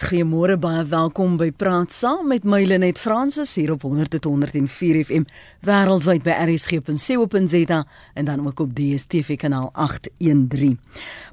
Goeiemôre baie welkom by Praat Saam met my Lenet Fransis hier op 100.104 FM wêreldwyd by rsg.co.za en dan ook op DStv kanaal 813.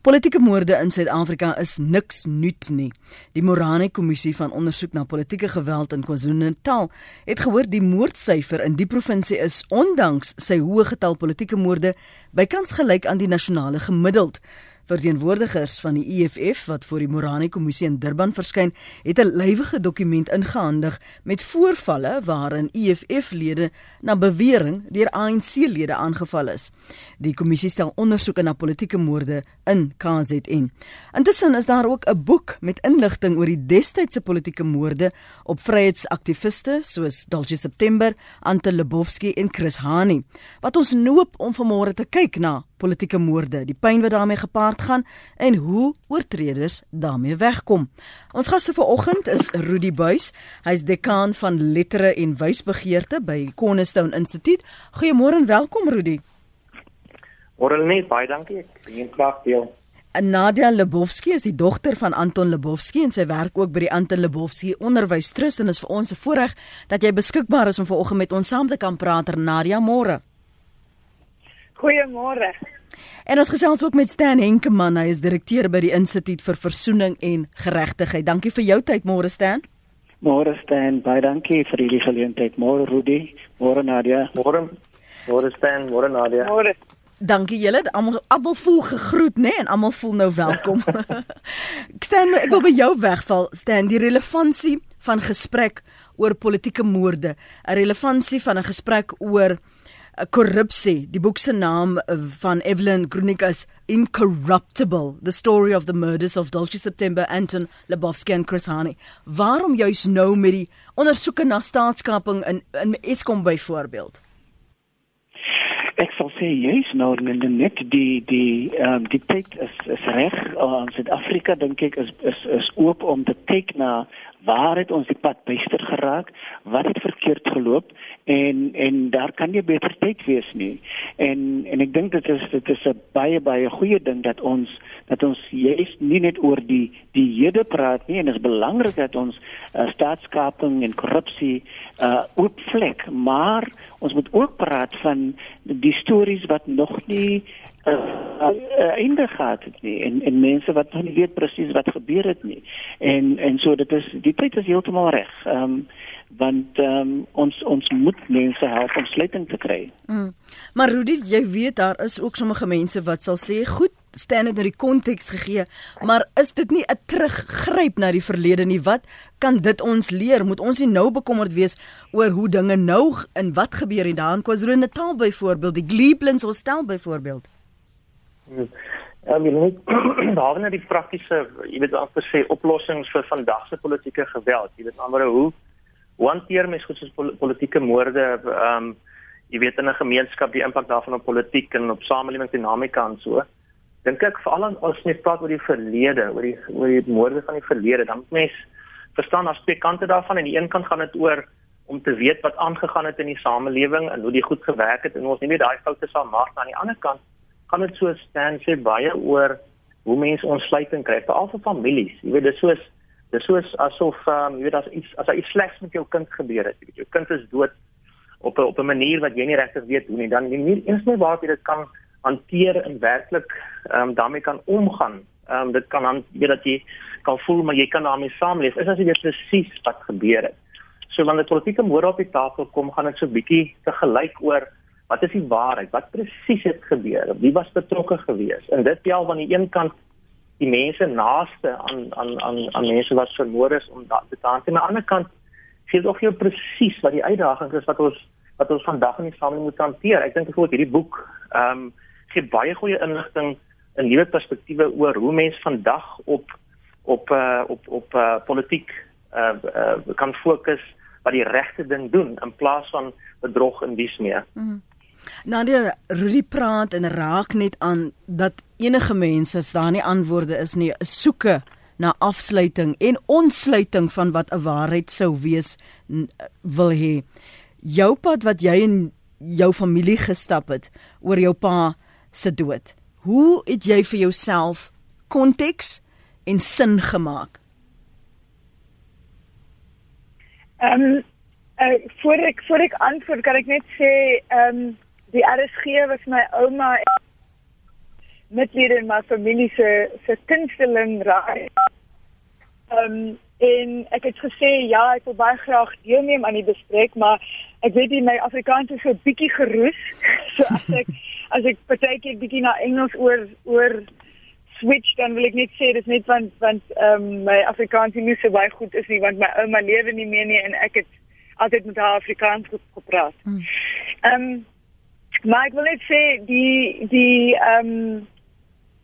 Politieke moorde in Suid-Afrika is niks nuut nie. Die Morane Kommissie van ondersoek na politieke geweld in KwaZulu-Natal het gehoor die moordsyfer in die provinsie is ondanks sy hoë getal politieke moorde bykans gelyk aan die nasionale gemiddeld. Verteenwoordigers van die EFF wat voor die Morani Kommissie in Durban verskyn, het 'n lywige dokument ingehandig met voorvalle waarin EFF-lede na bewering deur ANC-lede aangeval is. Die kommissie stel ondersoeke na politieke moorde in KZN. Intussen is daar ook 'n boek met inligting oor die destydse politieke moorde op vryheidsaktiviste soos Dulce September, Ante Lebowski en Chris Hani. Wat ons noop om vanmôre te kyk na politieke moorde, die pyn wat daarmee gepaard gaan en hoe oortreders daarmee wegkom. Ons gaste vanoggend is Rudy Buys. Hy's dekaan van lettere en wysbegeerte by Cornerstone Instituut. Goeiemôre en welkom Rudy. Môre net baie dankie. Ek neem graag deel. Nadia Lebowski is die dogter van Anton Lebowski en sy werk ook by die Anton Lebowski Onderwystrust en is vir ons 'n voorreg dat jy beskikbaar is om vanoggend met ons saam te kan praat. Nadia, môre. Goeiemôre. En ons gesels ook met Stan Henkemann, hy is direkteur by die Instituut vir Versoening en Geregtigheid. Dankie vir jou tyd môre Stan. Môre Stan, baie dankie vir die geleentheid. Môre Rudy, môre Nadia. Môre. Môre Stan, môre Nadia. Môre. Dankie julle. Almal almal voel gegroet, né? Nee? En almal voel nou welkom. Stan, ek wil by jou wegval. Stan, die relevantie van gesprek oor politieke moorde, 'n relevantie van 'n gesprek oor korrupsie. Die boek se naam eh, van Evelyn Kronikas Incorruptible: The Story of the Murders of Dulce September, Anton Lebowski and Chris Hani. Waarom juis nou met die ondersoeke na staatskaping in in Eskom byvoorbeeld? Ek sal sê juis nou net die die ehm um, die tyd is is reg uh, Suid-Afrika dink ek is is is oop om te kyk na waar het ons die pad byster geraak? Wat het verkeerd geloop? En en daar kan nie beter tyd wees nie. En en ek dink dit is dit is 'n baie baie goeie ding dat ons dat ons juist nie net oor die die hede praat nie en dit is belangrik dat ons uh, staatskaping en korrupsie uh oopvlek, maar ons moet ook praat van die stories wat nog nie uh, uh, einde gehad het nie en en mense wat nog nie weet presies wat gebeur het nie. En en so dit is die tyd is heeltemal reg. Ehm um, want um, ons ons moet mense help om sluiting te kry. Mm. Maar Rudy, jy weet daar is ook sommige mense wat sal sê, "Goed, staan dit nou die konteks gegee, maar is dit nie 'n teruggryp na die verlede nie? Wat kan dit ons leer? Moet ons nie nou bekommerd wees oor hoe dinge nou en wat gebeur en daar in KwaZulu-Natal byvoorbeeld, die Gleeplins Hostel byvoorbeeld? Ja, ek wil net daar net die praktiese, jy weet amper sê oplossings vir vandag se politieke geweld. Jy weet amper hoe hoe hanteer mens goed soos politieke moorde, ehm um, jy weet in 'n gemeenskap die impak daarvan op politiek en op samelewingsdinamika en so. Dink ek veral as mens praat oor die verlede, oor die oor die moorde van die verlede, dan moet mens verstaan as twee kante daarvan en die een kant gaan dit oor om te weet wat aangegaan het in die samelewing en hoe dit goed gewerk het en ons nie net daai foute sal maak aan die ander kant gaan dit so staan sê baie oor hoe mense ontsluiting kry veral vir families. Jy weet dis soos dis soos asof um, jy weet as iets as iets slegs met jou kind gebeur het. Jy weet jou kind is dood op 'n op 'n manier wat jy nie regtig weet hoe nie. Dan nie nie eens meer waar jy dit kan hanteer en werklik ehm um, daarmee kan omgaan. Ehm um, dit kan dan weet dat jy kan voel maar jy kan daarmee saamleef. Is as jy weet presies wat gebeur het. So wanneer die politieke moorde op die tafel kom, gaan dit so bietjie te gelyk oor wat is die waarheid? Wat presies het gebeur? Wie was betrokke geweest? En dit tel van die een kant die mense naaste aan aan aan aan mense wat vermoor is om dat te aan. Aan die ander kant sê dit ook heel presies wat die uitdagings is wat ons wat ons vandag in die samelewing moet hanteer. Ek dink bijvoorbeeld hierdie boek ehm um, gee baie goeie inligting en nuwe perspektiewe oor hoe mense vandag op op uh, op op uh, politiek uh, uh, kan fokus wat die regte ding doen in plaas van bedrog en dies meer. Mm. Nadia Rudy praat en raak net aan dat enige mense staan nie antwoorde is nie, soeke na afsluiting en ontsluiting van wat 'n waarheid sou wees wil hê. Jou pad wat jy en jou familie gestap het oor jou pa se dood. Hoe het jy vir jouself konteks en sin gemaak? Ehm um, uh, voor ek voor ek antwoord kan ek net sê ehm um, die RSG was my ouma metlede in my familie se se kunsteling raai. Ehm um, en ek het gesê ja, ek wil baie graag deelneem aan die bespreek, maar ek weet nie my Afrikaans is so bietjie geroes. so as ek as ek partykeer bietjie na Engels oor oor switch dan wil ek net sê dis net want want ehm um, my Afrikaans nie so baie goed is nie want my ouma lewe nie meer nie en ek het altyd met haar Afrikaans gepraat. Hmm. Ehm um, maar ek wil net sê die die ehm um,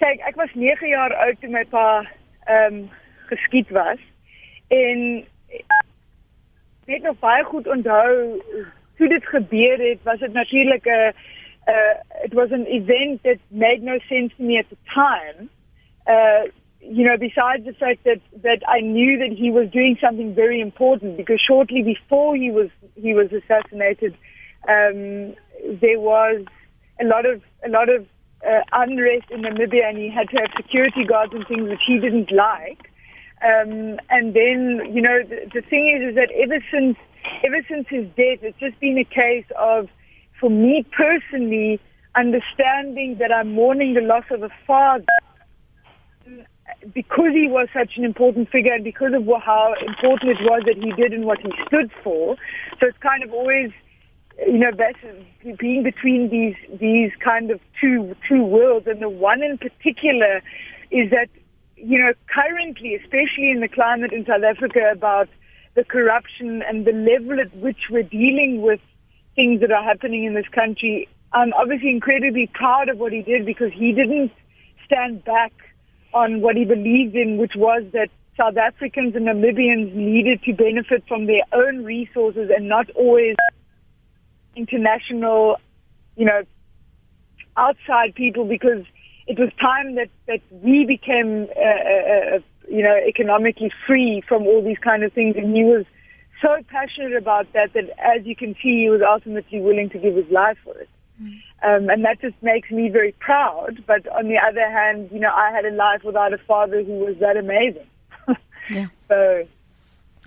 kyk ek was 9 jaar oud toe my pa ehm um, geskiet was en ek weet nog baie goed onthou hoe dit gebeur het was dit natuurlik 'n uh, it was an event that made no sense to me at the time uh, you know, besides the fact that, that I knew that he was doing something very important because shortly before he was he was assassinated, um, there was a lot of a lot of uh, unrest in Namibia, and he had to have security guards and things which he didn't like. Um, and then, you know, the, the thing is, is that ever since ever since his death, it's just been a case of, for me personally, understanding that I'm mourning the loss of a father because he was such an important figure and because of how important it was that he did and what he stood for. So it's kind of always, you know, being between these these kind of two two worlds. And the one in particular is that, you know, currently, especially in the climate in South Africa, about the corruption and the level at which we're dealing with things that are happening in this country. I'm obviously incredibly proud of what he did because he didn't stand back on what he believed in, which was that South Africans and Namibians needed to benefit from their own resources and not always international, you know, outside people because it was time that, that we became, uh, uh, uh, you know, economically free from all these kind of things. And he was so passionate about that that, as you can see, he was ultimately willing to give his life for it. Um, and that just makes me very proud. But on the other hand, you know, I had a life without a father who was that amazing. yeah. So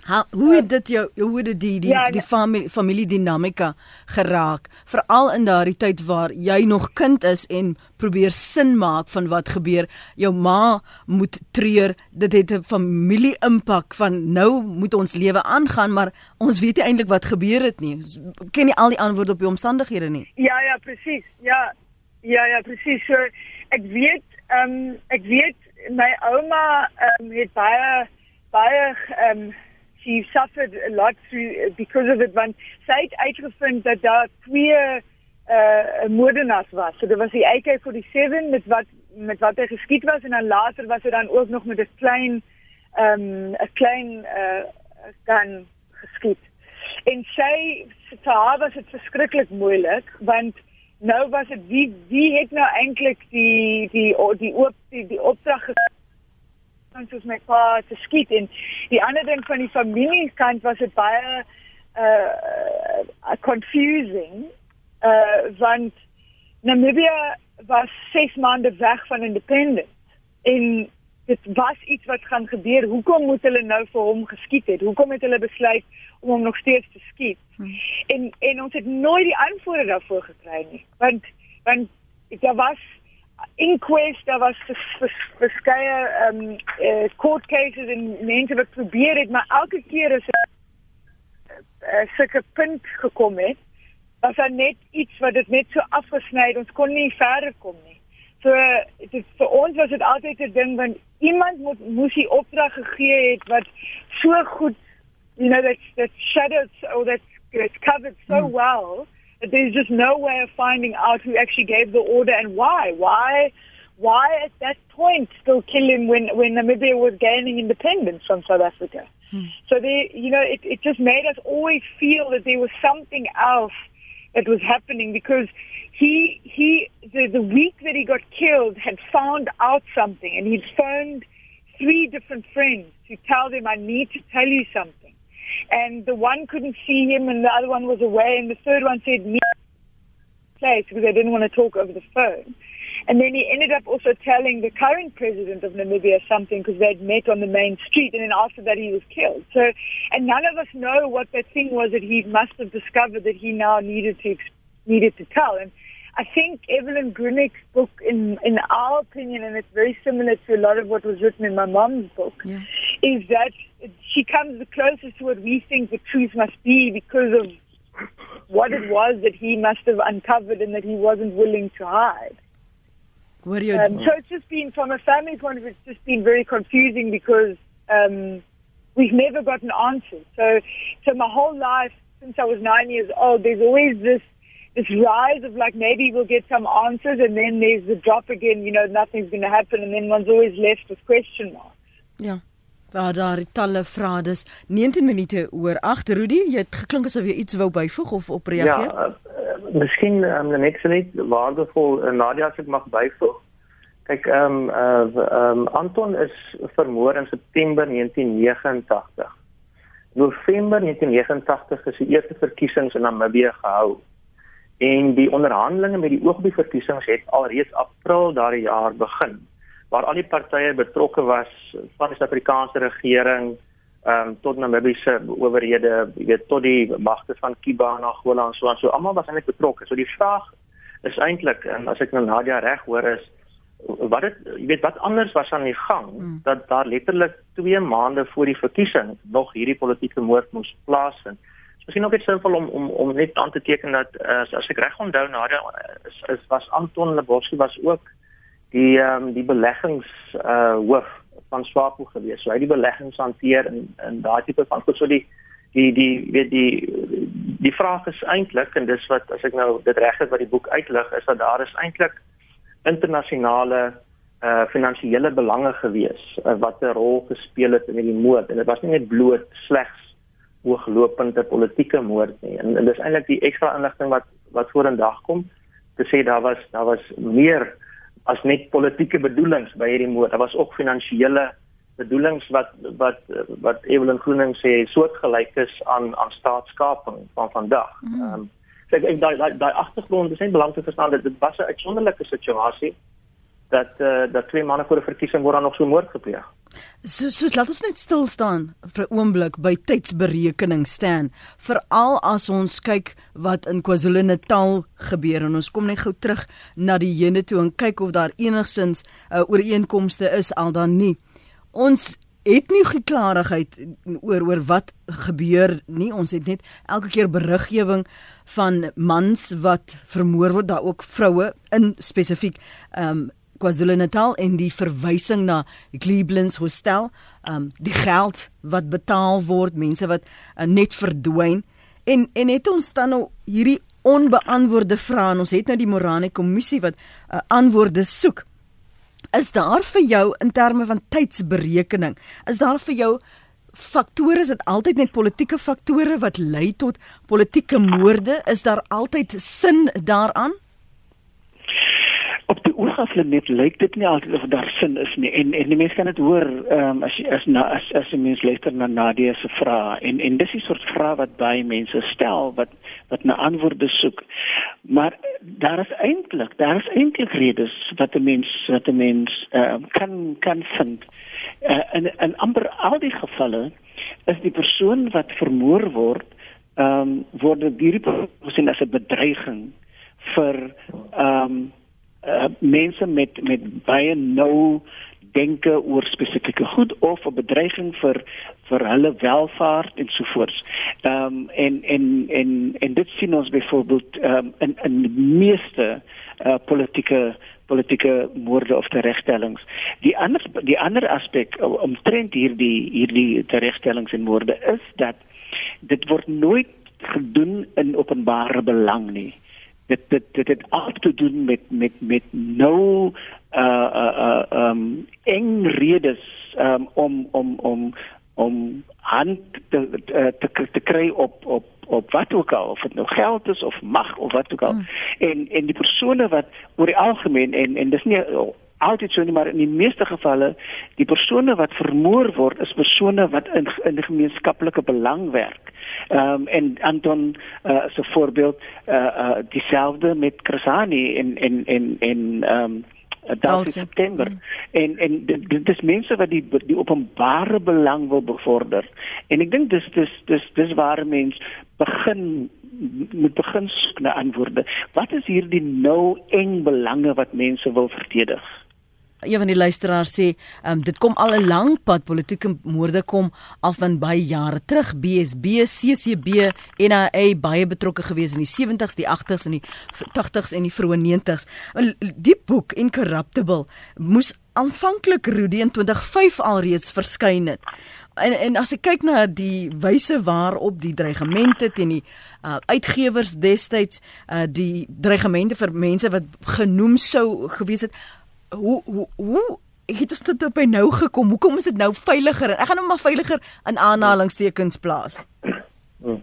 Ha, hoe het dit jou hoe het die die ja, die familie familiedinamika geraak? Veral in daardie tyd waar jy nog kind is en probeer sin maak van wat gebeur. Jou ma moet treur. Dit het 'n familie impak van nou moet ons lewe aangaan maar ons weet nie eintlik wat gebeur het nie. Ken nie al die antwoorde op die omstandighede nie. Ja ja presies ja ja ja presies so ek weet ehm um, ek weet my ouma um, het baie baie ehm um, she suffered a lot through because of it want sy het uitgevind dat daar twee uh moordenaars was. So dit was die AK47 met wat met wat hy geskiet was en dan later was hy dan ook nog met 'n klein ehm um, 'n klein uh gun geskiet. En sy vir haar was dit verskriklik moeilik want nou was dit wie wie het nou eintlik die die die oop die, die opdrag gekry ons soos my pa te skiet en die ander ding van die familiekant was dit baie uh confusing uh want Namibia was 6 maande weg van independence. En dit was iets wat gaan gebeur. Hoekom moet hulle nou vir hom geskiet het? Hoekom het hulle besluit om hom nog steeds te skiet? Hmm. en en ons het nooit die antwoorde daarvoor gekry nie. Want want daar was inquest daar was verskeie ehm um, uh, court cases en mense wat probeer het maar elke keer is 'n uh, sulke punt gekom het was daar net iets wat dit net so afgesny het ons kon nie verder kom nie so dit vir ons was dit altyd 'n ding want iemand moet moes die opdrag gegee het wat so goed you know that that shadows or that it's covered so mm. Well there's just no way of finding out who actually gave the order and why. Why? Why at that point still kill him when when Namibia was gaining independence from South Africa? Hmm. So they, you know, it, it just made us always feel that there was something else that was happening because he he the, the week that he got killed had found out something and he'd phoned three different friends to tell them I need to tell you something and the one couldn't see him and the other one was away and the third one said me place because they didn't want to talk over the phone And then he ended up also telling the current president of Namibia something because they'd met on the main street, and then after that he was killed. So, and none of us know what that thing was that he must have discovered that he now needed to needed to tell. And I think Evelyn Grunick's book, in in our opinion, and it's very similar to a lot of what was written in my mom's book, yeah. Is that she comes the closest to what we think the truth must be because of what it was that he must have uncovered and that he wasn't willing to hide. What are you um, so it's just been, from a family point of view, it's just been very confusing because um, we've never gotten answers. So, so my whole life, since I was nine years old, there's always this this rise of like maybe we'll get some answers, and then there's the drop again. You know, nothing's going to happen, and then one's always left with question marks. Yeah. Waar daar talle vrae dis 19 minute oor 8 Rudy, jy het geklink asof jy iets wou byvoeg of op reageer? Ja, uh, miskien um, net so net waardevol uh, Nadia as ek mag byvoeg. Kyk, ehm um, uh, um, Anton is vermoor in September 1989. November 1989 is die eerste verkiesings in Namibië gehou. En die onderhandelinge met die oog op die verkiesings het alreeds April daardie jaar begin waar al die partye betrokke was van die Suid-Afrikaanse regering ehm um, tot Namibiese owerhede, jy weet tot die magte van Kiba en Angola en so aan. So almal was eintlik betrokke. So die vraag is eintlik en as ek nou Nadia reg hoor is wat het jy weet wat anders was aan die gang hmm. dat daar letterlik 2 maande voor die verkiesing nog hierdie politieke moord moes plaasvind. Miskien ook net sinvol om om om net aan te teken dat as, as ek reg onthou Nadia is, is was Anton Leboski was ook die um, die beleggings uh hoof van Swapo gewees. So hy die beleggings hanteer in in daai tipe van. So die die die weet die die vraag is eintlik en dis wat as ek nou dit reg het wat die boek uitlig is dat daar is eintlik internasionale uh finansiële belange gewees uh, wat 'n rol gespeel het in hierdie moord en dit was nie net bloot slegs hooglopende politieke moord nie en, en dis eintlik die ekstra inligting wat wat vorendag kom te sê daar was daar was meer as net politieke bedoelings by hierdie moord. Daar was ook finansiële bedoelings wat wat wat Evelyn Groening sê soortgelyk is aan aan staatskaping van vandag. Mhm. Ehm um, so ek daai daai daai agtergrond is net belangrik te verstaan dat dit was 'n uitsonderlike situasie dat uh, dat twee manne voor 'n verkiesing word dan nog so moord gepleeg. So so laat ons net stil staan vir 'n oomblik by tydsberekening staan veral as ons kyk wat in KwaZulu-Natal gebeur en ons kom net gou terug na die hene toe en kyk of daar enigsins 'n uh, ooreenkomste is al dan nie. Ons het nie geklarigheid oor oor wat gebeur nie. Ons het net elke keer beriggewing van mans wat vermoor word, daar ook vroue in spesifiek ehm um, KwaZulu-Natal en die verwysing na Cleveland's hostel, um die geld wat betaal word, mense wat uh, net verdwyn en en het ons dan nou hierdie onbeantwoorde vrae en ons het nou die Morane kommissie wat uh, antwoorde soek. Is daar vir jou in terme van tydsberekening, is daar vir jou faktore is dit altyd net politieke faktore wat lei tot politieke moorde? Is daar altyd sin daaraan? Op die oorgafle net lyk dit nie altyd of daar sin is nie. En en die mense kan dit hoor um, as jy as na as as die mense luister na Nadia se vrae. En en dis die soort vrae wat baie mense stel wat wat na antwoorde soek. Maar daar is eintlik daar is eintlik redes wat 'n mens wat 'n mens uh, kan kan vind. Uh, in in amper al die gevalle is die persoon wat vermoor word ehm um, word hierdie persoon as 'n bedreiging vir ehm um, uh, mense met met baie nou denke oor spesifieke goed of 'n bedreiging vir vir hulle welvaart en so voort. Ehm um, en en en en dit sien ons byvoorbeeld ehm um, in in die meeste uh, politieke politieke moorde of teregstellings. Die ander die ander aspek omtrent hierdie hierdie teregstellings en moorde is dat dit word nooit gedoen in openbare belang nie dit dit dit het alles te doen met met met nou uh uh uh um eng redes um om om om om hand te te te kry op op op wat ook al of dit nou geld is of mag of wat ook al hmm. en en die persone wat oor die algemeen en en dis nie altyd so nie maar in die meeste gevalle die persone wat vermoor word is persone wat in in die gemeenskaplike belang werk. Ehm um, en Anton uh, as 'n voorbeeld uh, uh dieselfde met Krasani en en en en ehm um, 11 September. Mm. en en dit, dit is mense wat die die openbare belang wil bevorder. En ek dink dis dis dis dis waar mense begin moet begin soek na antwoorde. Wat is hierdie nou eng belange wat mense wil verdedig een van die luisteraars sê, um, dit kom al 'n lang pad politieke moorde kom af van baie jare terug. BSB, CCB, NAA baie betrokke gewees in die 70s, die 80s en die 80s en die vroeë 90s. Die boek Incorruptible moes aanvanklik Rudy in 2005 alreeds verskyn het. En en as ek kyk na die wyse waarop die dreigemente teen die uh, uitgewers destyds uh, die dreigemente vir mense wat genoem sou gewees het hoe hoe hoe het dit tot by nou gekom? Hoekom is dit nou veiliger? Ek gaan hom maar veiliger in aanhalingstekens plaas. Hmm.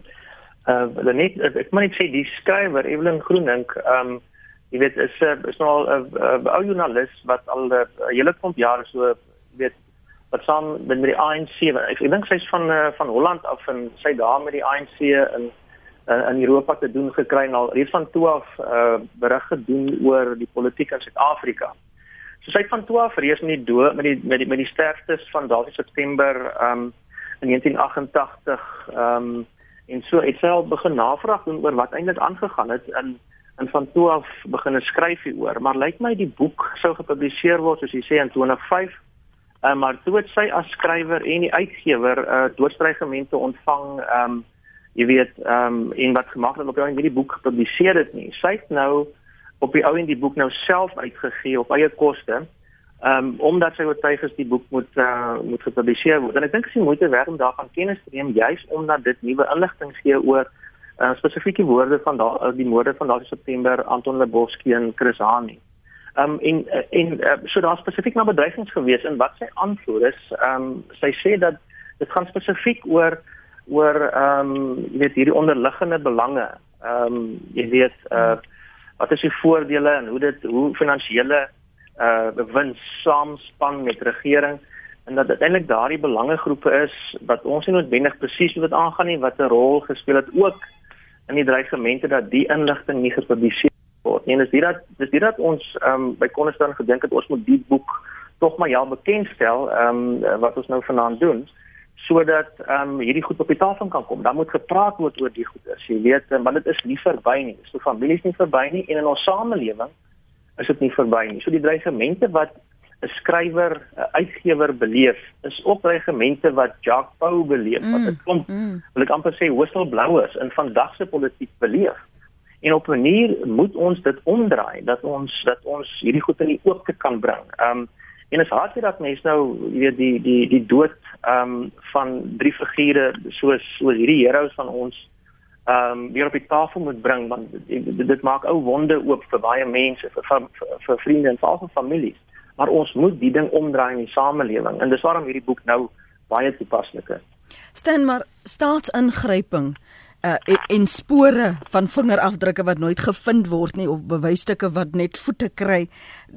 Uh net ek moet net sê die skrywer Evelyn Groenink, ehm um, jy weet is uh, is nou al 'n uh, uh, ou joernalis wat al 'n uh, hele klomp jare so weet wat saam met die ANC, ek, ek dink sy's van uh, van Holland af en sy daar met die ANC in uh, in Europa te doen gekry en al reeds van toe af uh, berig gedoen oor die politiek in Suid-Afrika. So sy het van 12 reis met die dood met die met die met die sterftes van daardie September um in 1988 um en so het sy al begin navraag doen oor wat eintlik aangegaan het. In en van toe af begin skryf hieroor maar lyk my die boek sou gepubliseer word soos jy sê in 2005 uh, eh, maar toe het sy as skrywer en die uitgewer uh, doodstrygemente ontvang um jy weet um en wat gemaak het op hierdie boek gepubliseer het nie. Sy het nou op die ou en die boek nou self uitgegee op eie koste. Ehm um, omdat sy oortuig is die boek moet uh, moet gepubliseer word. En ek dink dit is moeite werd om daarvan kennis te neem juis omdat dit nuwe inligting gee oor uh, spesifieke woorde van daai uh, die moorde van daardie September Anton Leboski en Chris Hani. Ehm um, en en uh, so daar spesifiek na bedreigings gewees en wat sy antwoord is, ehm um, sy sê dat dit gaan spesifiek oor oor ehm um, jy weet hierdie onderliggende belange. Ehm um, jy weet uh wat is die voordele en hoe dit hoe finansiële uh wins saamspan met regering en dat uiteindelik daardie belangegroepe is wat ons nie noodwendig presies wat aangaan nie wat 'n rol gespeel het ook in die dreigemente dat die inligting nie gepubliseer word nie. En dis dit dat dis dit dat ons um by Konnerstan gedink het ons moet die boek tog maar ja bekendstel um wat ons nou vanaand doen. Uh sodat ehm um, hierdie goed op die tafel kan kom. Dan moet gepraat word oor die goed. As jy weet, want dit is nie verby nie. So families nie verby nie en in ons samelewing is dit nie verby nie. So die dreigemente wat 'n skrywer, 'n uitgewer beleef, is ook dreigemente wat Jacques Pau beleef. Mm, wat ek kom, mm. wil ek amper sê whistleblowers in vandag se politiek beleef. En op 'n manier moet ons dit omdraai dat ons dat ons hierdie goed in die oop kan bring. Ehm um, En is hartjie dat mense nou weet die die die dood ehm um, van drie figure soos soos hierdie heroes van ons ehm um, weer op die tafel moet bring want dit, dit maak ou wonde oop vir baie mense vir vir, vir, vir vriende en vir families. Maar ons moet die ding omdraai in die samelewing en dis waarom hierdie boek nou baie toepaslik is. Staan maar staatsingryping uh, en spore van vingerafdrukke wat nooit gevind word nie of bewysstukke wat net voete kry.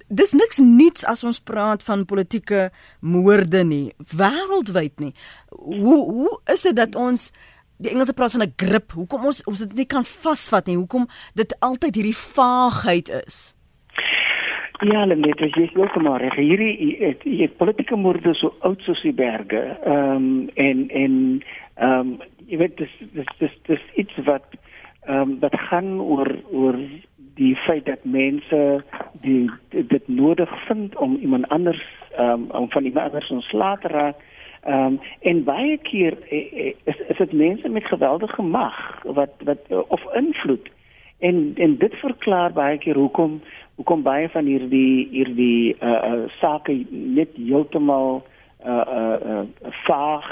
Dis niks nuuts as ons praat van politieke moorde nie, wêreldwyd nie. Hoe hoe is dit dat ons die Engelse praat van 'n grip? Hoekom ons ons dit nie kan vasvat nie? Hoekom dit altyd hierdie vaagheid is? Ja, net as jy sê maar reg hierdie het politieke moorde so oud soos die berge. Ehm um, en en ehm um, jy weet dis dis dis dis iets wat ehm um, wat gaan oor oor die feit dat mense die dit nodig vind om iemand anders ehm um, om van iemand anders ontslae te raak. Ehm um, en baie keer eh, eh, is is dit mense met geweldige mag wat wat of invloed. En en dit verklaar baie keer hoekom hoekom baie van hierdie hierdie uh, uh sake net heeltemal uh uh, uh vaag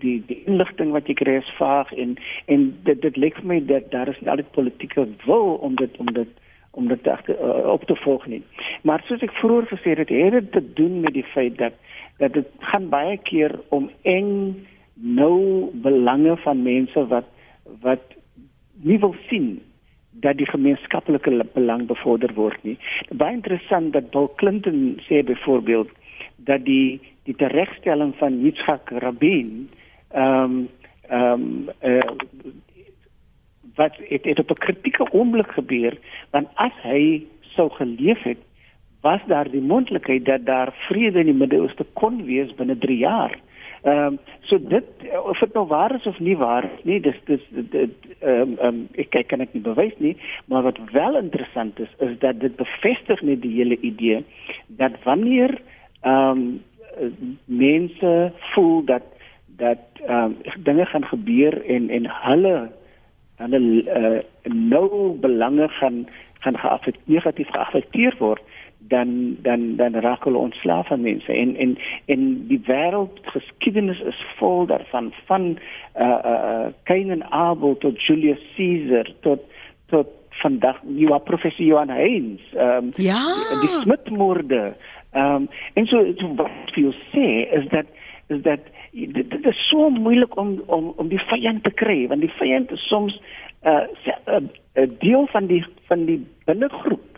die die inligting wat jy kry is vaag en en dit dit lyk vir my dat daar is nie altyd politieke wil om dit om dit om dit te, uh, op te volg nie. Maar soos ek vroeër gesê het, het dit te doen met die feit dat dat dit gaan baie keer om eng nou belange van mense wat wat nie wil sien dat die gemeenskaplike belang bevorder word nie. Baie interessant dat Bill Clinton sê byvoorbeeld dat die die teregstelling van Yitzhak Rabin ehm um, ehm um, uh, wat het, het op 'n kritieke oomblik gebeur want as hy sou geleef het was daar die moontlikheid dat daar vrede in die Midde-Ooste kon wees binne 3 jaar. Ehm um, so dit of dit nou waar is of nie waar nie, dis dis dit ehm um, ek kyk kan ek nie bewys nie, maar wat wel interessant is is dat dit bevestig net die hele idee dat wanneer ehm um, mense voel dat dat ehm um, dinge gaan gebeur en en hulle hulle uh, nou belange gaan gaan geaffekteer negatief geaffekteer word dan dan dan raak hulle ontslaaf van mense. En en en die wêreld geskiedenis is vol daarvan van uh uh Cain en Abel tot Julius Caesar tot tot vandag nuwe professor Johan Heinz um, ja. die, die Smithmoorde um, en so so wat jy sê is dat is dat dit, dit is so moeilik om om om die vyand te kry want die vyand is soms 'n uh, 'n deel van die van die binnegroep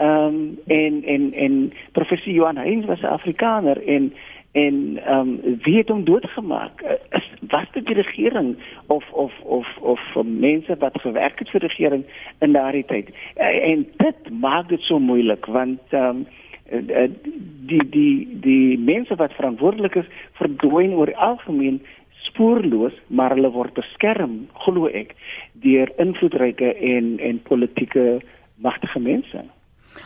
Ehm um, en en en professor Johan Heinz was 'n Afrikaner en en ehm um, wie het hom doodgemaak? Is was dit die regering of of of of mense wat gewerk het vir die regering in daardie tyd? En dit maak dit so moeilik want ehm um, die die die mense wat verantwoordelik is verdwyn oor algemeen spoorloos maar hulle word beskerm glo ek deur invloedryke en en politieke magtige mense.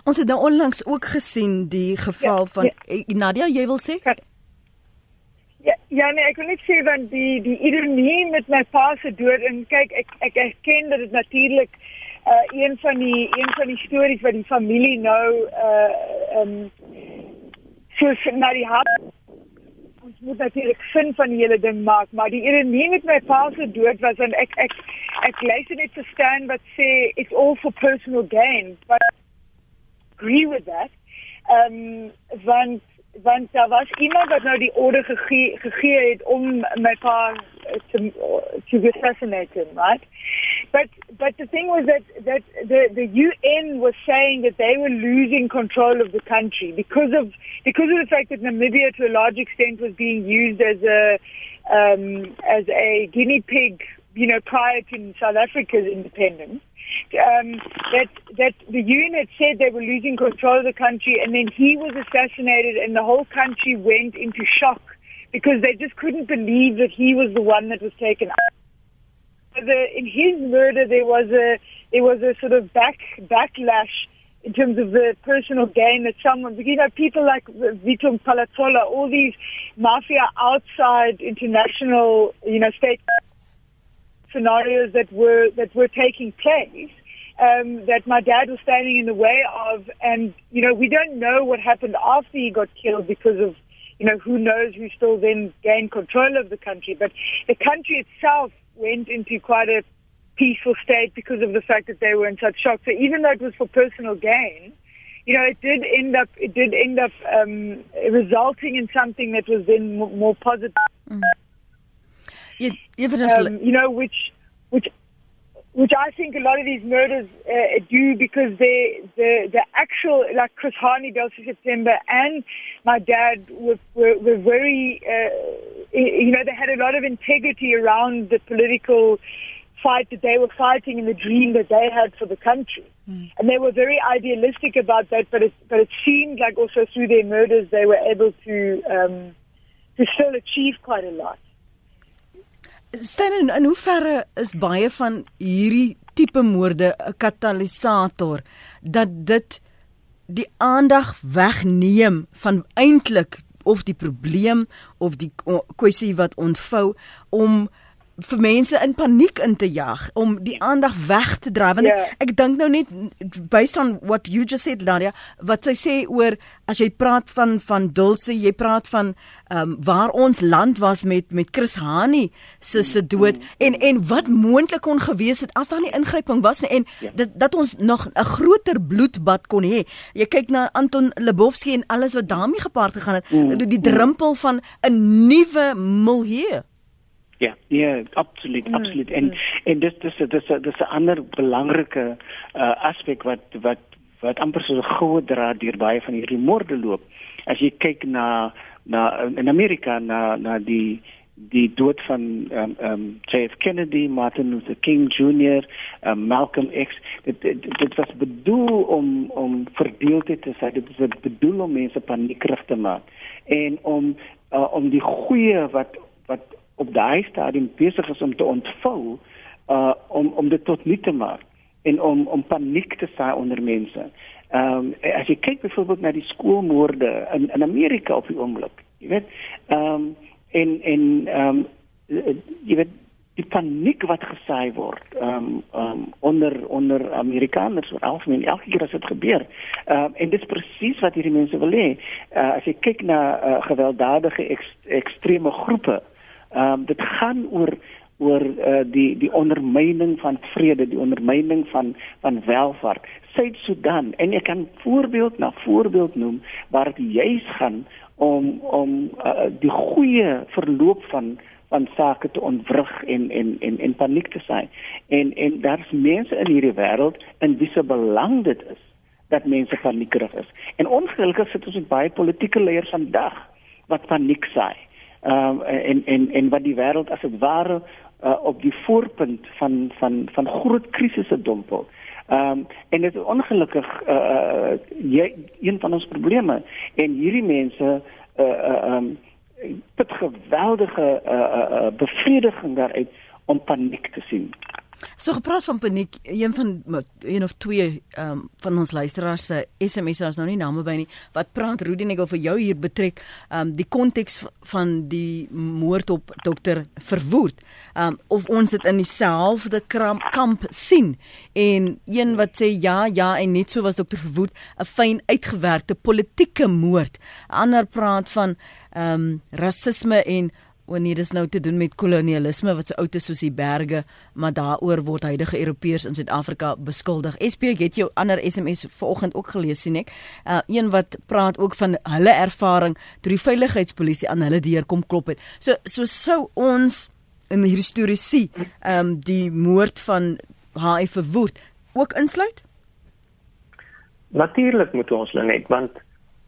Ons het nou onlangs ook gesien die geval ja, van ja. Eh, Nadia, jy wil sê? Ja, ja nee, ek wil net sê want die die ironie met my pa se dood en kyk ek ek erken dat dit natuurlik uh een van die een van die stories wat die familie nou uh um so na die hart ons moet natuurlik sin van die hele ding maak, maar die ironie met my pa se dood was en ek ek ek lees net verstaan wat sê it's all for personal gain, but agree with that. Ehm um, want want daar was iemand wat nou die order gegee gegee het om my pa te to assassinate him, right? But but the thing was that that the the UN was saying that they were losing control of the country because of because of the fact that Namibia to a large extent was being used as a um, as a guinea pig, you know, prior to South Africa's independence um, that that the UN had said they were losing control of the country, and then he was assassinated, and the whole country went into shock because they just couldn't believe that he was the one that was taken out. The, in his murder, there was a there was a sort of back backlash in terms of the personal gain that someone, you know, people like Vitor Palatola, all these mafia outside international, you know, state scenarios that were that were taking place um, that my dad was standing in the way of, and you know we don't know what happened after he got killed because of you know who knows who still then gained control of the country, but the country itself went into quite a peaceful state because of the fact that they were in such shock. So even though it was for personal gain, you know, it did end up it did end up um, resulting in something that was then more positive. Mm. You, um, you know, which which which I think a lot of these murders uh, do because they the the actual like Chris Harney, Delta September, and my dad were were, were very uh, you know they had a lot of integrity around the political fight that they were fighting and the dream that they had for the country. Mm. And they were very idealistic about that, but it, but it seemed like also through their murders they were able to um, to still achieve quite a lot. Stan in, in hoeverre is baie van hierdie tipe moorde 'n katalisator dat dit die aandag wegneem van eintlik of die probleem of die kwessie wat ontvou om vir mense in paniek in te jag om die aandag weg te dra want yeah. ek, ek dink nou net based on what you just said Nadia wat sy sê oor as jy praat van van Dulce jy praat van um, waar ons land was met met Chris Hani se se dood en en wat moontlik kon gewees het as daar nie ingryping was nie en yeah. dat dat ons nog 'n groter bloedbad kon hê jy kyk na Anton Lebowski en alles wat daarmee gepaard gegaan het mm. die drempel van 'n nuwe milieu Ja, ja, absoluut, mm, absoluut. En mm. en dis dis dis dis 'n ander belangrike uh, aspek wat wat wat amper so 'n goue draad deur baie van hierdie moorde loop. As jy kyk na na in Amerika na na die die dood van ehm um, um, JF Kennedy, Martin Luther King Jr, um, Malcolm X, dit, dit dit was bedoel om om verdeeldheid te sê, dit is bedoel om mense paniekerig te maak en om uh, om die goeie wat wat op daai stadium besig is om te ontvou uh om om dit tot nul te maak en om om paniek te saai onder mense. Ehm um, as jy kyk byvoorbeeld na die skoolmoorde in in Amerika op die oomblik, jy weet, ehm um, en en ehm um, jy weet die paniek wat gesaai word ehm um, um, onder onder Amerikaners oor algemeen elke keer as dit gebeur. Ehm um, en dit is presies wat hierdie mense wil hê. Uh, as jy kyk na uh, gewelddadige ekst, ekstreme groepe, ehm um, dit gaan oor oor uh, die die ondermyning van vrede, die ondermyning van van welvaart. Suid-Sudan en ek kan voorbeeld na voorbeeld noem waar dit juis gaan om om uh, die goeie verloop van van sake te ontwrig en en en en paniek te saai. En en daar's mense in hierdie wêreld in wie se belang dit is dat mense paniekerig is. En ongelukkig sit ons met baie politieke leiers vandag wat paniek saai. Um, en en en wat die wêreld as dit ware uh, op die voorpunt van van van groot krisisse dompel. Ehm um, en dit is ongelukkig uh, jy, een van ons probleme en hierdie mense uh ehm uh, um, dit geweldige uh, uh, uh, bevrediging daaruit om paniek te sien. So gepraat van paniek, een van een of twee ehm um, van ons luisteraars se SMS is nou nie name by nie. Wat praat Rudy net oor jou hier betrek ehm um, die konteks van die moord op dokter Verwoerd. Ehm um, of ons dit in dieselfde kamp sien en een wat sê ja, ja en net so was dokter Verwoerd 'n fyn uitgewerkte politieke moord. Ander praat van ehm um, rasisme en wanneer dit nou te doen met kolonialisme wat so oud is soos die berge, maar daaroor word huidige Europeërs in Suid-Afrika beskuldig. SP het jou ander SMS vanoggend ook gelees sien ek. Uh, een wat praat ook van hulle ervaring toe die veiligheidspolisie aan hulle deur kom klop het. So so sou ons in historiese ehm um, die moord van HI verwoed ook insluit? Natuurlik moet ons net want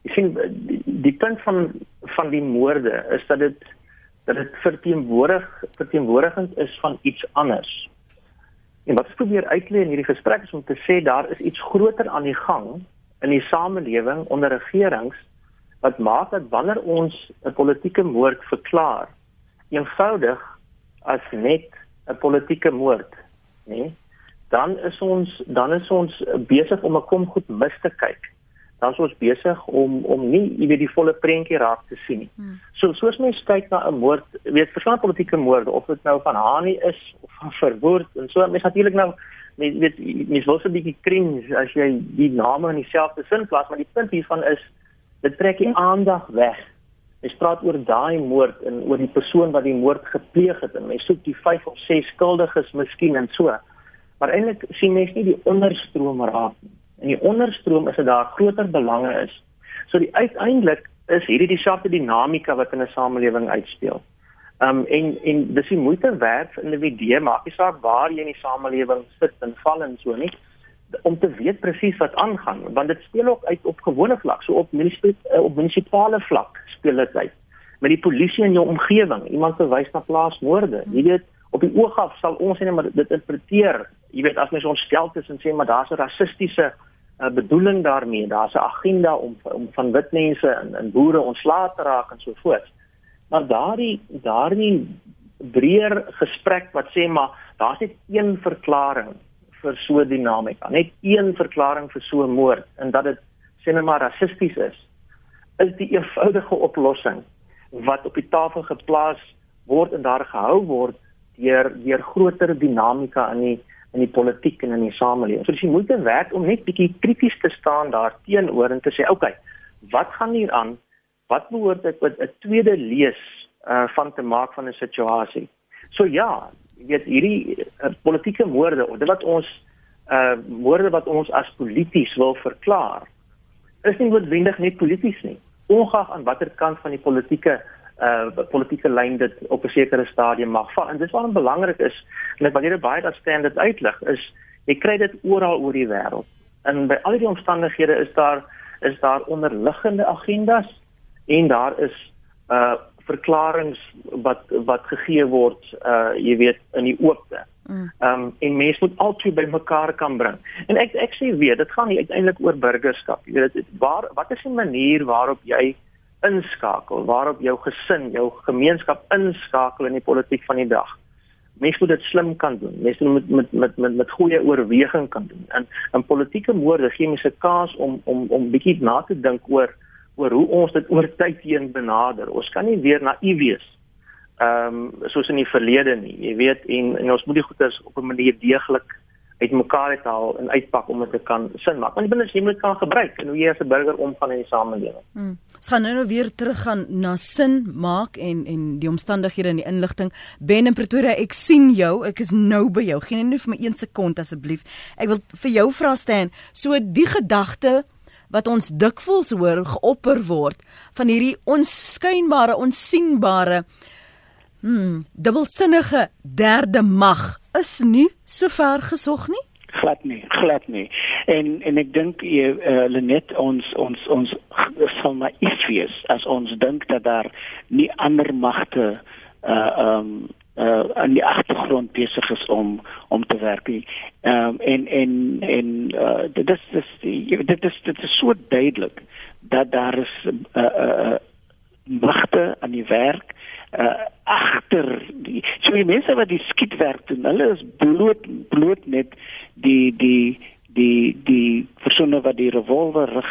jy sien die, die punt van van die moorde is dat dit dat dit verteenwoordig verteenwoordigend is van iets anders. En wat ek probeer uitlei in hierdie gesprek is om te sê daar is iets groter aan die gang in die samelewing onder regerings wat maak dat wanneer ons 'n politieke moord verklaar eenvoudig as net 'n politieke moord, nê? Nee, dan is ons dan is ons besig om 'n kom goed mis te kyk dan is ons besig om om nie jy weet die volle prentjie raak te sien nie. Hmm. So soos mens kyk na 'n moord, weet verskeie politieke moorde of dit nou van Hani is of van Verwoerd en so mens natuurlik nou mens weet mens wil so 'n bietjie cringe as jy die name in dieselfde sin plaas, maar die punt hiervan is dit trek die aandag weg. Mens praat oor daai moord en oor die persoon wat die moord gepleeg het en mens soek die 5 of 6 skuldiges miskien en so. Maar eintlik sien mens nie die onderstroom raak nie. In die onderstroom is dit daar groter belange is. So die uiteindelik is hierdie dieselfde dinamika wat in 'n samelewing uitspeel. Um en en dis die moeite werd vir individue, maak nie saak waar jy in die samelewing sit en val en so nie, om te weet presies wat aangaan, want dit speel ook uit op gewone vlak, so op munisipale op munisipale vlak speel dit uit. Met die polisie in jou omgewing, iemand verwys na plaasmoorde, jy weet op die oog af sal ons net maar dit interpreteer. Jy weet as mens ons stel tussen sê maar daar's 'n rassistiese uh, bedoeling daarmee. Daar's 'n agenda om om van wit mense en en boere ontslae te raak en so voort. Maar daardie daardie breër gesprek wat sê maar daar's net een verklaring vir so 'n dinamika. Net een verklaring vir so 'n moord en dat dit sê net maar rassisties is. Is die eenvoudige oplossing wat op die tafel geplaas word en daar gehou word deur deur groter dinamika in die in die politiek en in die samelewing. So dis moeite werd om net bietjie krities te staan daarteenoor en te sê, "Oké, okay, wat gaan hier aan? Wat behoort ek met 'n tweede lees uh van te maak van 'n situasie?" So ja, jy weet hierdie uh, politieke moorde, dit wat ons uh moorde wat ons as polities wil verklaar, is nie noodwendig net polities nie. Ongeag aan watter kant van die politieke uh politieke lyn dit op 'n sekere stadium mag val. En dis waarom belangrik is en ek wanneer baie dat standaard uitlig is, jy kry dit oral oor die wêreld. En by al die omstandighede is daar is daar onderliggende agendas en daar is uh verklaringe wat wat gegee word uh jy weet in die oopte. Mm. Ehm um, en mense moet altyd by mekaar kan bring. En ek ek sê weer, dit gaan nie uiteindelik oor burgerskap. Jy weet dit waar wat is die manier waarop jy inskakel, waarop jou gesin, jou gemeenskap inskakel in die politiek van die dag. Mense moet dit slim kan doen. Mense moet met met met met goeie oorweging kan doen. En in politieke moorde gee mense kans om om om bietjie na te dink oor oor hoe ons dit oor tyd heen benader. Ons kan nie weer naïef wees ehm um, soos in die verlede nie. Jy weet en en ons moet die goeders op 'n manier deeglik uitmekaar uithaal en uitpak om dit te kan sin maak. Want binne jy moet kan gebruik en hoe jy as 'n burger omgaan in die samelewing. Hmm. Ons gaan nou nou weer teruggaan na sin maak en en die omstandighede en die inligting. Ben in Pretoria, ek sien jou. Ek is nou by jou. Geen net vir my 1 sekond asseblief. Ek wil vir jou vra staan. So die gedagte wat ons dikwels hoor geopper word van hierdie onskynbare, onsigbare Hmm, dubbelsinnige derde mag is nie so ver gesog nie. Glad nie, glad nie. En en ek dink jy uh, Lenet ons ons ons sal naïef wees as ons dink dat daar nie ander magte uh um uh aan die agtergrond besig is om om te werk. Ehm um, en en en uh dit is dit is dit is dit is so duidelik dat daar is uh uh magte aan die werk uh, agter die so die mense wat die skietwerk doen hulle is bloot bloot net die die die die persone wat die revolver rig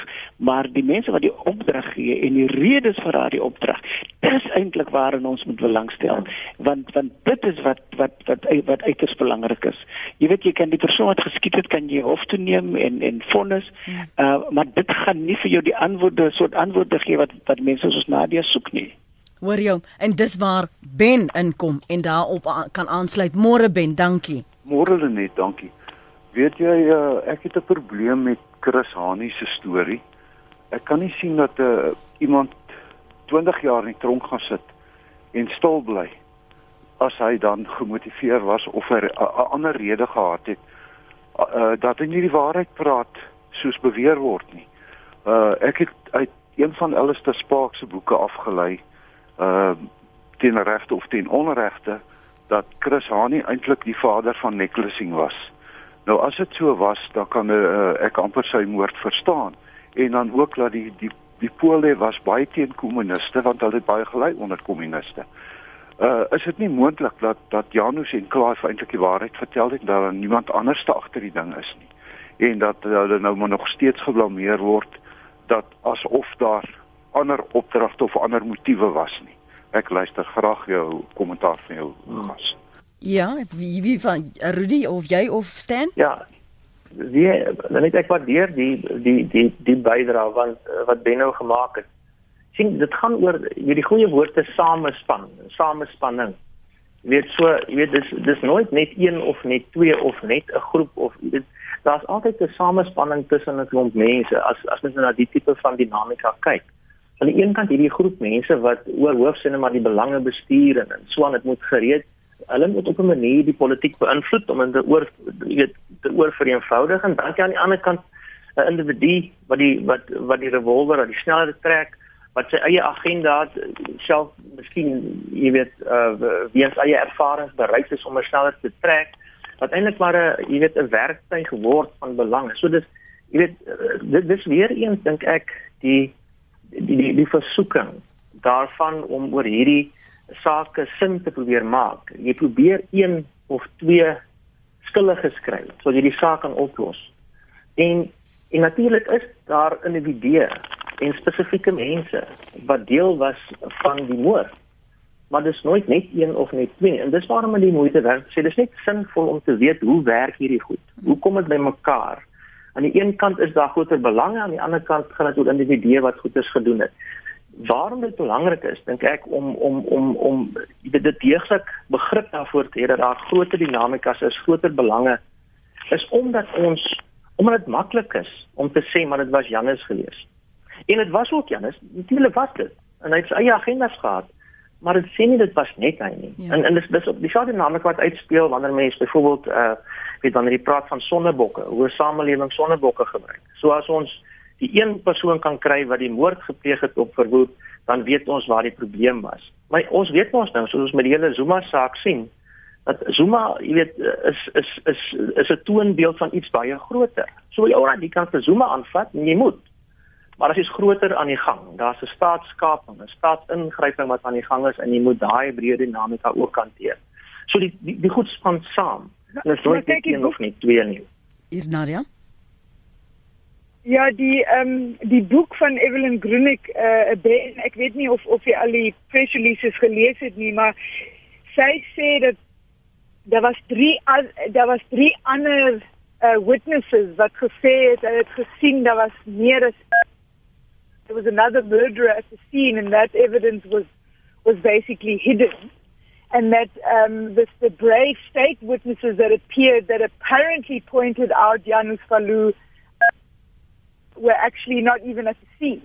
maar die mense wat die opdrag gee en die redes vir daardie opdrag dis eintlik waarin ons moet belangstel want want dit is wat wat wat wat uiters belangrik is. Jy weet jy kan die persoon wat geskiet het kan jy hof toe neem en en vonnis uh, maar dit gaan nie vir jou die antwoorde soort antwoorde gee wat wat mense soos Nadia soek nie Hoor jou, en dis waar Ben inkom en daarop kan aansluit. Môre Ben, dankie. Môre net, dankie. Weet jy, uh, ek het 'n probleem met Chris Hani se storie. Ek kan nie sien dat 'n uh, iemand 20 jaar in die tronk gaan sit en stil bly as hy dan gemotiveer was of 'n ander rede gehad het uh, dat hy nie die waarheid praat soos beweer word nie. Uh ek het uit een van Alistair Sparks se boeke afgelei uh teen regte of teen onregte dat Chris Hani eintlik die vader van necklacing was. Nou as dit so was, dan kan uh, ek amper sy moord verstaan en dan ook dat die die die Pole was baie teen kommuniste want hulle het baie gelei onder kommuniste. Uh is dit nie moontlik dat dat Janus en Klaas eintlik die waarheid vertel het dat daar niemand anders te agter die ding is nie en dat hulle nou maar nog steeds geblameer word dat asof daar ander opdragte of ander motiewe was nie. Ek luister graag jou kommentaar van jou gas. Ja, wie wie van Rudy of jy of Stan? Ja. Wie dan net ek waardeer die die die die bydrae wat wat Benno gemaak het. sien dit gaan oor hierdie goeie woorde samespan, samespanning. Jy weet so, jy weet dis dis nooit net een of net twee of net 'n groep of dit daar's altyd 'n samespanning tussen 'n klomp mense as as mens na die tipe van dinamika kyk aan die een kant hierdie groep mense wat oor hoofsinne maar die belange bestuur en, en so aan dit moet gereed hulle moet op 'n manier die politiek beïnvloed om dit oor jy weet te oor vereenvoudig en dan aan die ander kant 'n individu wat die wat wat die revolver aan die sneller trek wat sy eie agenda self miskien jy weet uh, wie as eie ervarings bereid is om sneller te trek wat eintlik maar 'n jy weet 'n werktuig geword van belang. So dis jy weet dit dis weer eens dink ek die die die, die versoeking daarvan om oor hierdie sake sin te probeer maak. Jy probeer een of twee skuldige skryf sodat jy die saak kan oplos. En en natuurlik is daar individue en spesifieke mense wat deel was van die moord. Maar dis nooit net een of net twee en dis waarom dit moeite werd. Sê dis net sinvol om te weet hoe werk hierdie goed. Hoe kom dit bymekaar? Aan die een kant is daar groter belange aan die ander kant gaan dit oor individue wat goeders gedoen het. Waarom dit belangrik is, dink ek om om om om dit deeglik begrip daarvoor te hê dat daar groter dinamikas is, groter belange is omdat ons omdat dit maklik is om te sê maar dit was Janus gewees. En dit was ook Janus, natuurlik was dit. En hy het sy eie agendas gehad maar dit sê nie dit was net hy nie. Ja. En en dis dis op die soort dinamika wat uitspeel wanneer mense byvoorbeeld uh weet wanneer jy praat van sonnebokke, hoe 'n samelewing sonnebokke gebruik. So as ons die een persoon kan kry wat die moord gepleeg het op verwoed, dan weet ons waar die probleem was. Maar ons weet mos nou soos ons met die hele Zuma saak sien dat Zuma, jy weet, is is is is 'n toonbeeld van iets baie groter. So jy oor die kant van Zuma aanvat, jy moet. Maar as jy's groter aan die gang, daar's 'n staatskaping, 'n staatsingryping wat aan die gang is en jy moet daai breë dinamika ook hanteer. So die die, die goed span saam. En dit is nooit een of nie twee nie. Hier Nadia. Ja, die ehm um, die boek van Evelyn Grunig eh uh, ek weet nie of of jy al die press releases gelees het nie, maar sy sê dat daar was drie daar was drie ander uh, witnesses wat gesê het hulle het gesien daar was meer as there was another murderer at the scene and that evidence was was basically hidden and that um, the brave state witnesses that appeared that apparently pointed out Janus Falu were actually not even at the scene.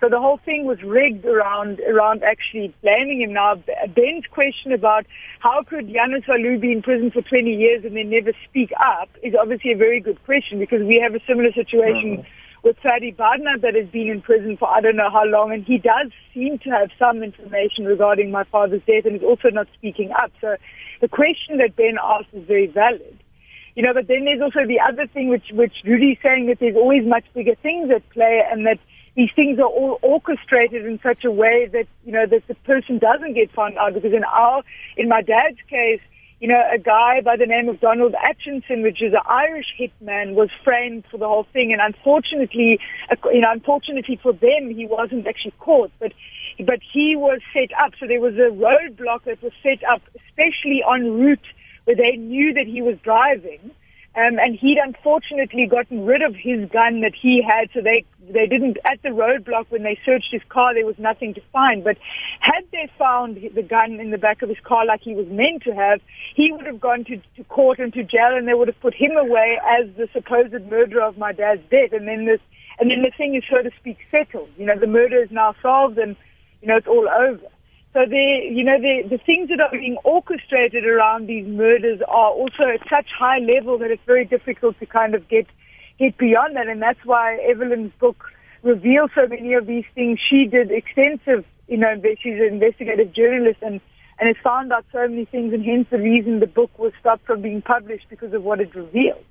So the whole thing was rigged around around actually blaming him. Now, Ben's question about how could Yanis Valu be in prison for 20 years and then never speak up is obviously a very good question because we have a similar situation mm-hmm. With Fadi Badna that has been in prison for I don't know how long, and he does seem to have some information regarding my father's death and is also not speaking up. So the question that Ben asked is very valid. You know, but then there's also the other thing which which Rudy's saying that there's always much bigger things at play and that these things are all orchestrated in such a way that you know that the person doesn't get found out. Because in our, in my dad's case, you know, a guy by the name of Donald Atchinson, which is an Irish hitman, was framed for the whole thing. And unfortunately, you know, unfortunately for them, he wasn't actually caught, but but he was set up. So there was a roadblock that was set up, especially en route where they knew that he was driving um, and he'd unfortunately gotten rid of his gun that he had, so they they didn't at the roadblock when they searched his car there was nothing to find. But had they found the gun in the back of his car like he was meant to have, he would have gone to, to court and to jail, and they would have put him away as the supposed murderer of my dad's death. And then this and then the thing is, so to speak, settled. You know, the murder is now solved, and you know it's all over. So the, you know, the, the things that are being orchestrated around these murders are also at such high level that it's very difficult to kind of get, get beyond that. And that's why Evelyn's book reveals so many of these things. She did extensive, you know, she's an investigative journalist and, and has found out so many things and hence the reason the book was stopped from being published because of what it revealed.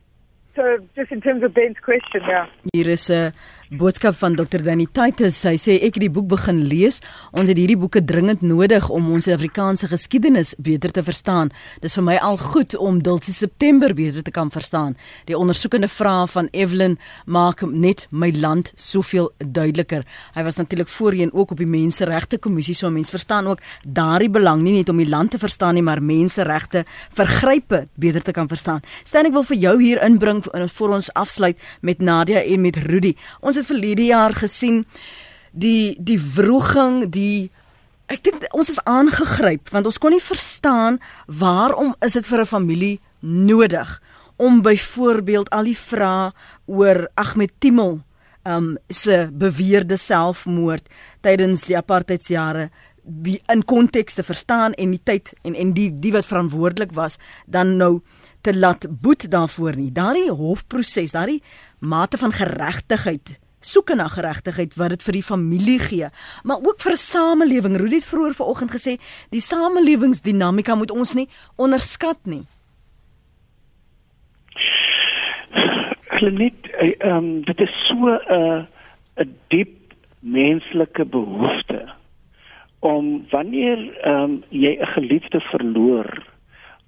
So just in terms of Ben's question, yeah. Hier is 'n boodskap van Dr. Danny Titus. Hy sê ek het die boek begin lees. Ons het hierdie boeke dringend nodig om ons Afrikaanse geskiedenis beter te verstaan. Dis vir my al goed om Dulcie September beter te kan verstaan. Die ondersoekende vrae van Evelyn maak net my land soveel duideliker. Hy was natuurlik voorheen ook op die Menseregte Kommissie, so mense verstaan ook daardie belang nie net om die land te verstaan nie, maar menseregte vergrype beter te kan verstaan. Stan ek wil vir jou hier inbring vir ons afsluit met Nadia en met Rudy. Ons het verlede jaar gesien die die wroging, die ek dink ons is aangegryp want ons kon nie verstaan waarom is dit vir 'n familie nodig om byvoorbeeld al die vrae oor Ahmed Timel um se beweerde selfmoord tydens die apartheidsjare in konteks te verstaan en die tyd en en die die wat verantwoordelik was dan nou te laat boet daarvoor nie. Daardie hofproses, daardie mate van geregtigheid soeke na geregtigheid wat dit vir die familie gee, maar ook vir 'n samelewing. Rudy het vroeër vanoggend gesê, die samelewingsdinamika moet ons nie onderskat nie. Net ehm um, dit is so 'n uh, 'n diep menslike behoefte om wanneer ehm um, jy 'n geliefde verloor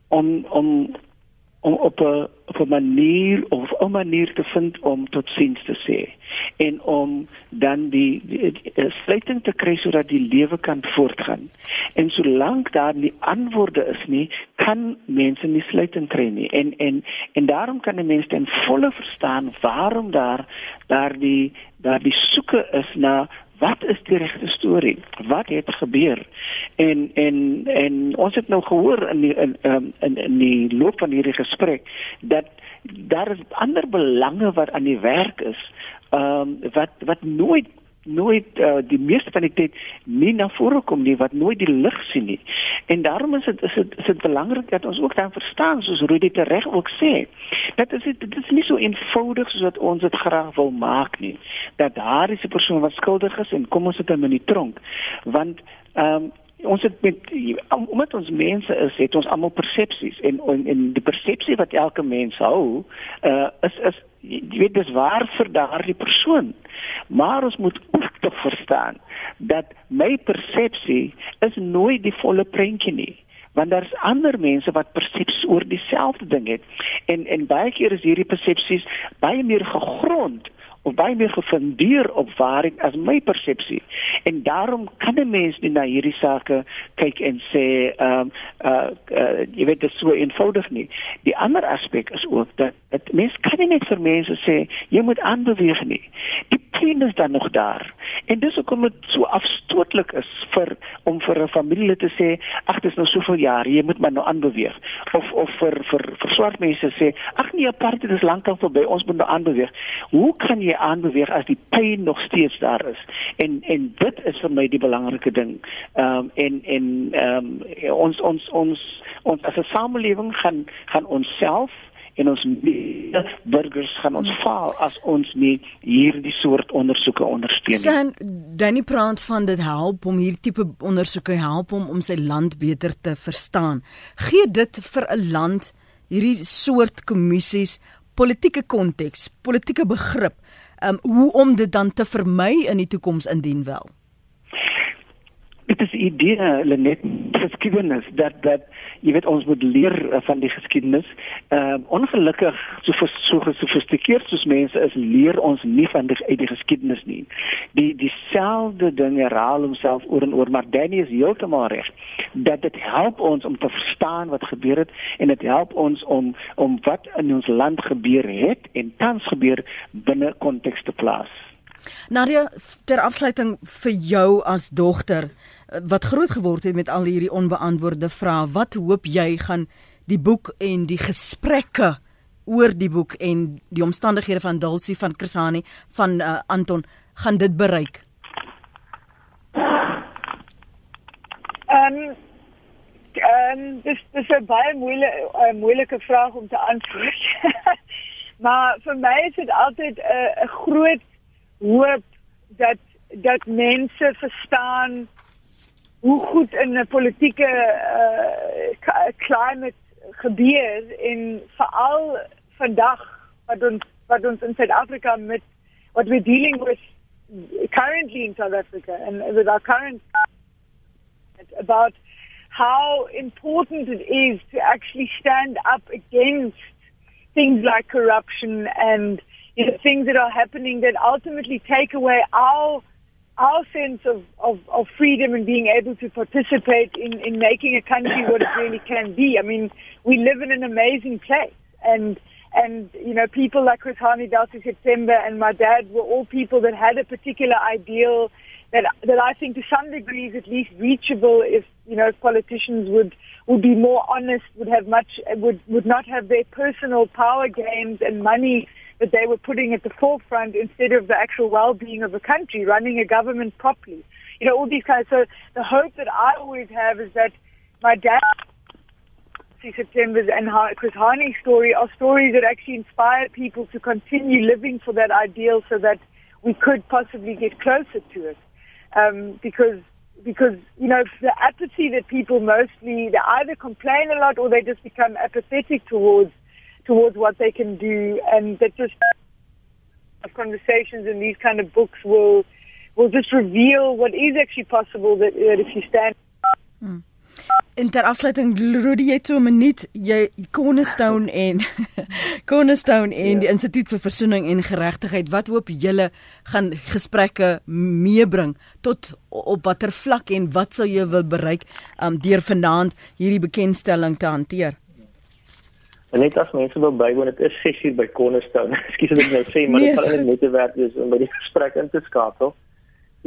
om om om op 'n op 'n manier of 'n manier te vind om tot siens te sê en om dan die, die, die sluiting te kry sodat die lewe kan voortgaan. En solank daar nie antwoorde is nie, kan mense nie sluiting kry nie. En en en daarom kan 'n mens ten volle verstaan waarom daar daar die daar die soeke is na wat is die regte storie? Wat het gebeur? En en en ons het nou gehoor in die, in, um, in in die loop van hierdie gesprek dat daar is ander belange wat aan die werk is. Ehm um, wat wat nooit nooit uh, die meeste van die tyd nie na vore kom nie wat nooit die lig sien nie. En daarom is dit is dit is dit belangrik dat ons ook dan verstaan soos Rudy dit reg ook sê. Dat is dit is nie so eenvoudig soos wat ons dit graag wil maak nie. Dat daar is 'n persoon wat skuldig is en kom ons sit hom in die tronk. Want ehm um, ons het met omdat ons mense is, het ons almal persepsies. En en, en die persepsie wat elke mens hou, uh, is is jy weet dis waar vir daardie persoon. Maar ons moet ook tog verstaan dat my persepsie is nooit die volle prentjie nie. Want daar's ander mense wat persepsies oor dieselfde ding het. En en baie keer is hierdie persepsies baie meer gegrond baie meer gefundeer op waarheid as my persepsie. En daarom kan 'n mens nie na hierdie sake kyk en sê ehm um, uh, uh jy weet dit so eenvoudig nie. Die ander aspek is ook dat dit mens kan nie net vir mense sê jy moet aanbeweeg nie. Die pyn is dan nog daar. En dis hoekom dit so afstootlik is vir om vir 'n familie te sê ag dis nou soveel jaar jy moet maar nou aanbeweeg of of vir vir vir swart mense sê ag nee apartheid is lankal verby ons moet nou aanbeweeg. Hoe kan jy aanbeweeg as die pyn nog steeds daar is. En en dit is vir my die belangrike ding. Ehm um, en en ehm um, ons ons ons ons as 'n samelewing gaan gaan onsself en ons burgers gaan ons faal as ons nie hierdie soort ondersoeke ondersteun nie. San Danny praat van dit help om hierdie tipe ondersoeke help om om sy land beter te verstaan. Gee dit vir 'n land hierdie soort kommissies politieke konteks, politieke begrip um, hoe om dit dan te vermy in die toekoms indien wel. Dit is idee Lenet geskiedenis dat dat jy weet ons moet leer uh, van die geskiedenis. Ehm uh, ongelukkig so so gesofistikeerd soos mense is, leer ons nie van die uit die geskiedenis nie. Die dieselfde ding herhaal homself oor en oor, maar Danny is heeltemal reg dat dit help ons om te verstaan wat gebeur het en dit help ons om om wat in ons land gebeur het en tans gebeur binne konteks te plaas. Nadia, ter afsluiting vir jou as dogter wat groot geword het met al hierdie onbeantwoorde vrae. Wat hoop jy gaan die boek en die gesprekke oor die boek en die omstandighede van Dulcie van Krisani van uh, Anton gaan dit bereik? Ehm um, ehm um, dis dis 'n baie moeilike moeilike vraag om te antwoord. maar vir my is dit altyd 'n uh, groot hoop dat dat mense verstaan hoe goed in 'n politieke uh, climate gebeur en veral vandag wat ons wat ons in Suid-Afrika met what we're dealing with currently in South Africa and with our current about how important it is to actually stand up against things like corruption and you know, things that are happening that ultimately take away our our sense of, of, of freedom and being able to participate in, in making a country what it really can be. I mean, we live in an amazing place and and you know, people like Chris Hani, Dulcie September and my dad were all people that had a particular ideal that that I think to some degree is at least reachable if you know if politicians would would be more honest, would have much would would not have their personal power games and money that they were putting at the forefront instead of the actual well-being of the country, running a government properly. You know, all these kinds. So the hope that I always have is that my dad, September's and Chris Harney's story are stories that actually inspire people to continue living for that ideal, so that we could possibly get closer to it. Um, because because you know the apathy that people mostly they either complain a lot or they just become apathetic towards towards what they can do, and that just conversations in these kind of books will will just reveal what is actually possible. That, that if you stand. Hmm. In ter afsluiting Rudy jy toe 'n minuut jy Cornerstone en Cornerstone en ja. die Instituut vir Versoening en Geregtigheid wat hoop julle gaan gesprekke meebring tot op watter vlak en wat sou jy wil bereik um, deur vanaand hierdie bekendstelling te hanteer En net as mense wil bywoon, dit is 6 uur by Cornerstone. Ekskuus as ek nou sê, maar dit nee, gaan net te werk wees om by die gesprek in te skakel.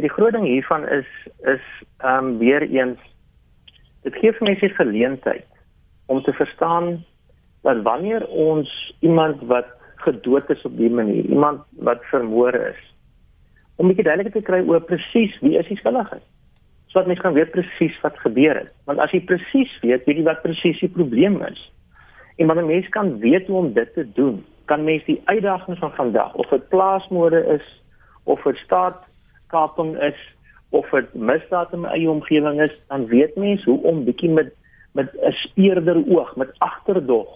Die groot ding hiervan is is ehm um, weer eens dit gee vir mense geleentheid om te verstaan dat wanneer ons iemand wat gedood is op die manier, iemand wat vermoor is, om 'n bietjie duidelik te kry oor presies wie is die skuldige. Sodat mense kan weet presies wat gebeur het. Want as jy presies weet, weet jy wat presies die probleem is. En wanneer mense kan weet hoe om dit te doen, kan mense die uitdagings van vandag of dit plaasmode is of dit staatkaping is of dit misdaad in my eie omgewing is, dan weet mens hoe om bietjie met met 'n speerder oog, met agterdog,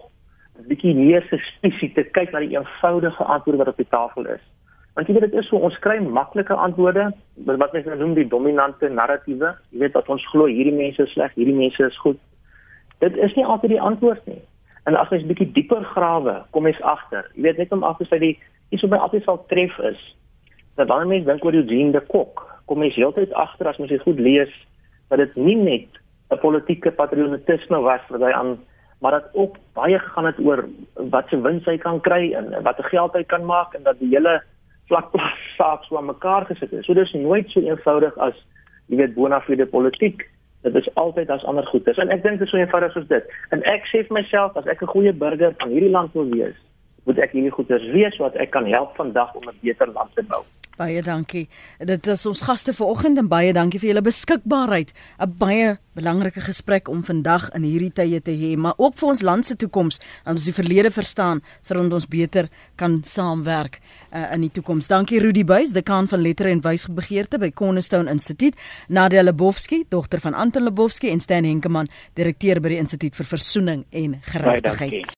'n bietjie meer spesifiek te kyk na die eenvoudige antwoorde wat op die tafel is. Want jy weet dit is so ons kry maklike antwoorde, wat mense noem die dominante narratiewe. Jy weet dat ons glo hierdie mense is sleg, hierdie mense is goed. Dit is nie altyd die antwoord nie. En as mens bietjie dieper grawe, kom mens agter. Jy weet net om af te sê die iets wat my altyd sal tref is dat wanneer mense dink oor Eugene de Kok, kom mens heeltyd agter as mens dit goed lees dat dit nie net 'n politieke patriotisme was wat hy aan maar dat ook baie gegaan het oor wat se wins hy kan kry en wat se geld hy kan maak en dat die hele vlakplaas saak so aan mekaar gesit is. So dis nooit so eenvoudig as jy weet bona fide politiek. Dit is altyd as ander goedes en ek dink dit is so eenvoudig soos dit. En ek sê vir myself as ek 'n goeie burger van hierdie land wil wees, moet ek hierdie goedes wees wat ek kan help vandag om 'n beter land te bou. Baie dankie. Dit is ons gaste vanoggend en baie dankie vir julle beskikbaarheid. 'n Baie belangrike gesprek om vandag in hierdie tye te hê, maar ook vir ons land se toekoms, dat ons die verlede verstaan sodat ons beter kan saamwerk uh, in die toekoms. Dankie Rudy Buys, dekaan van lettere en wysbegeerte by Cornerstone Instituut, Nadia Lebowski, dogter van Anton Lebowski en Stan Henkemann, direkteur by die Instituut vir Versoening en Geregtigheid.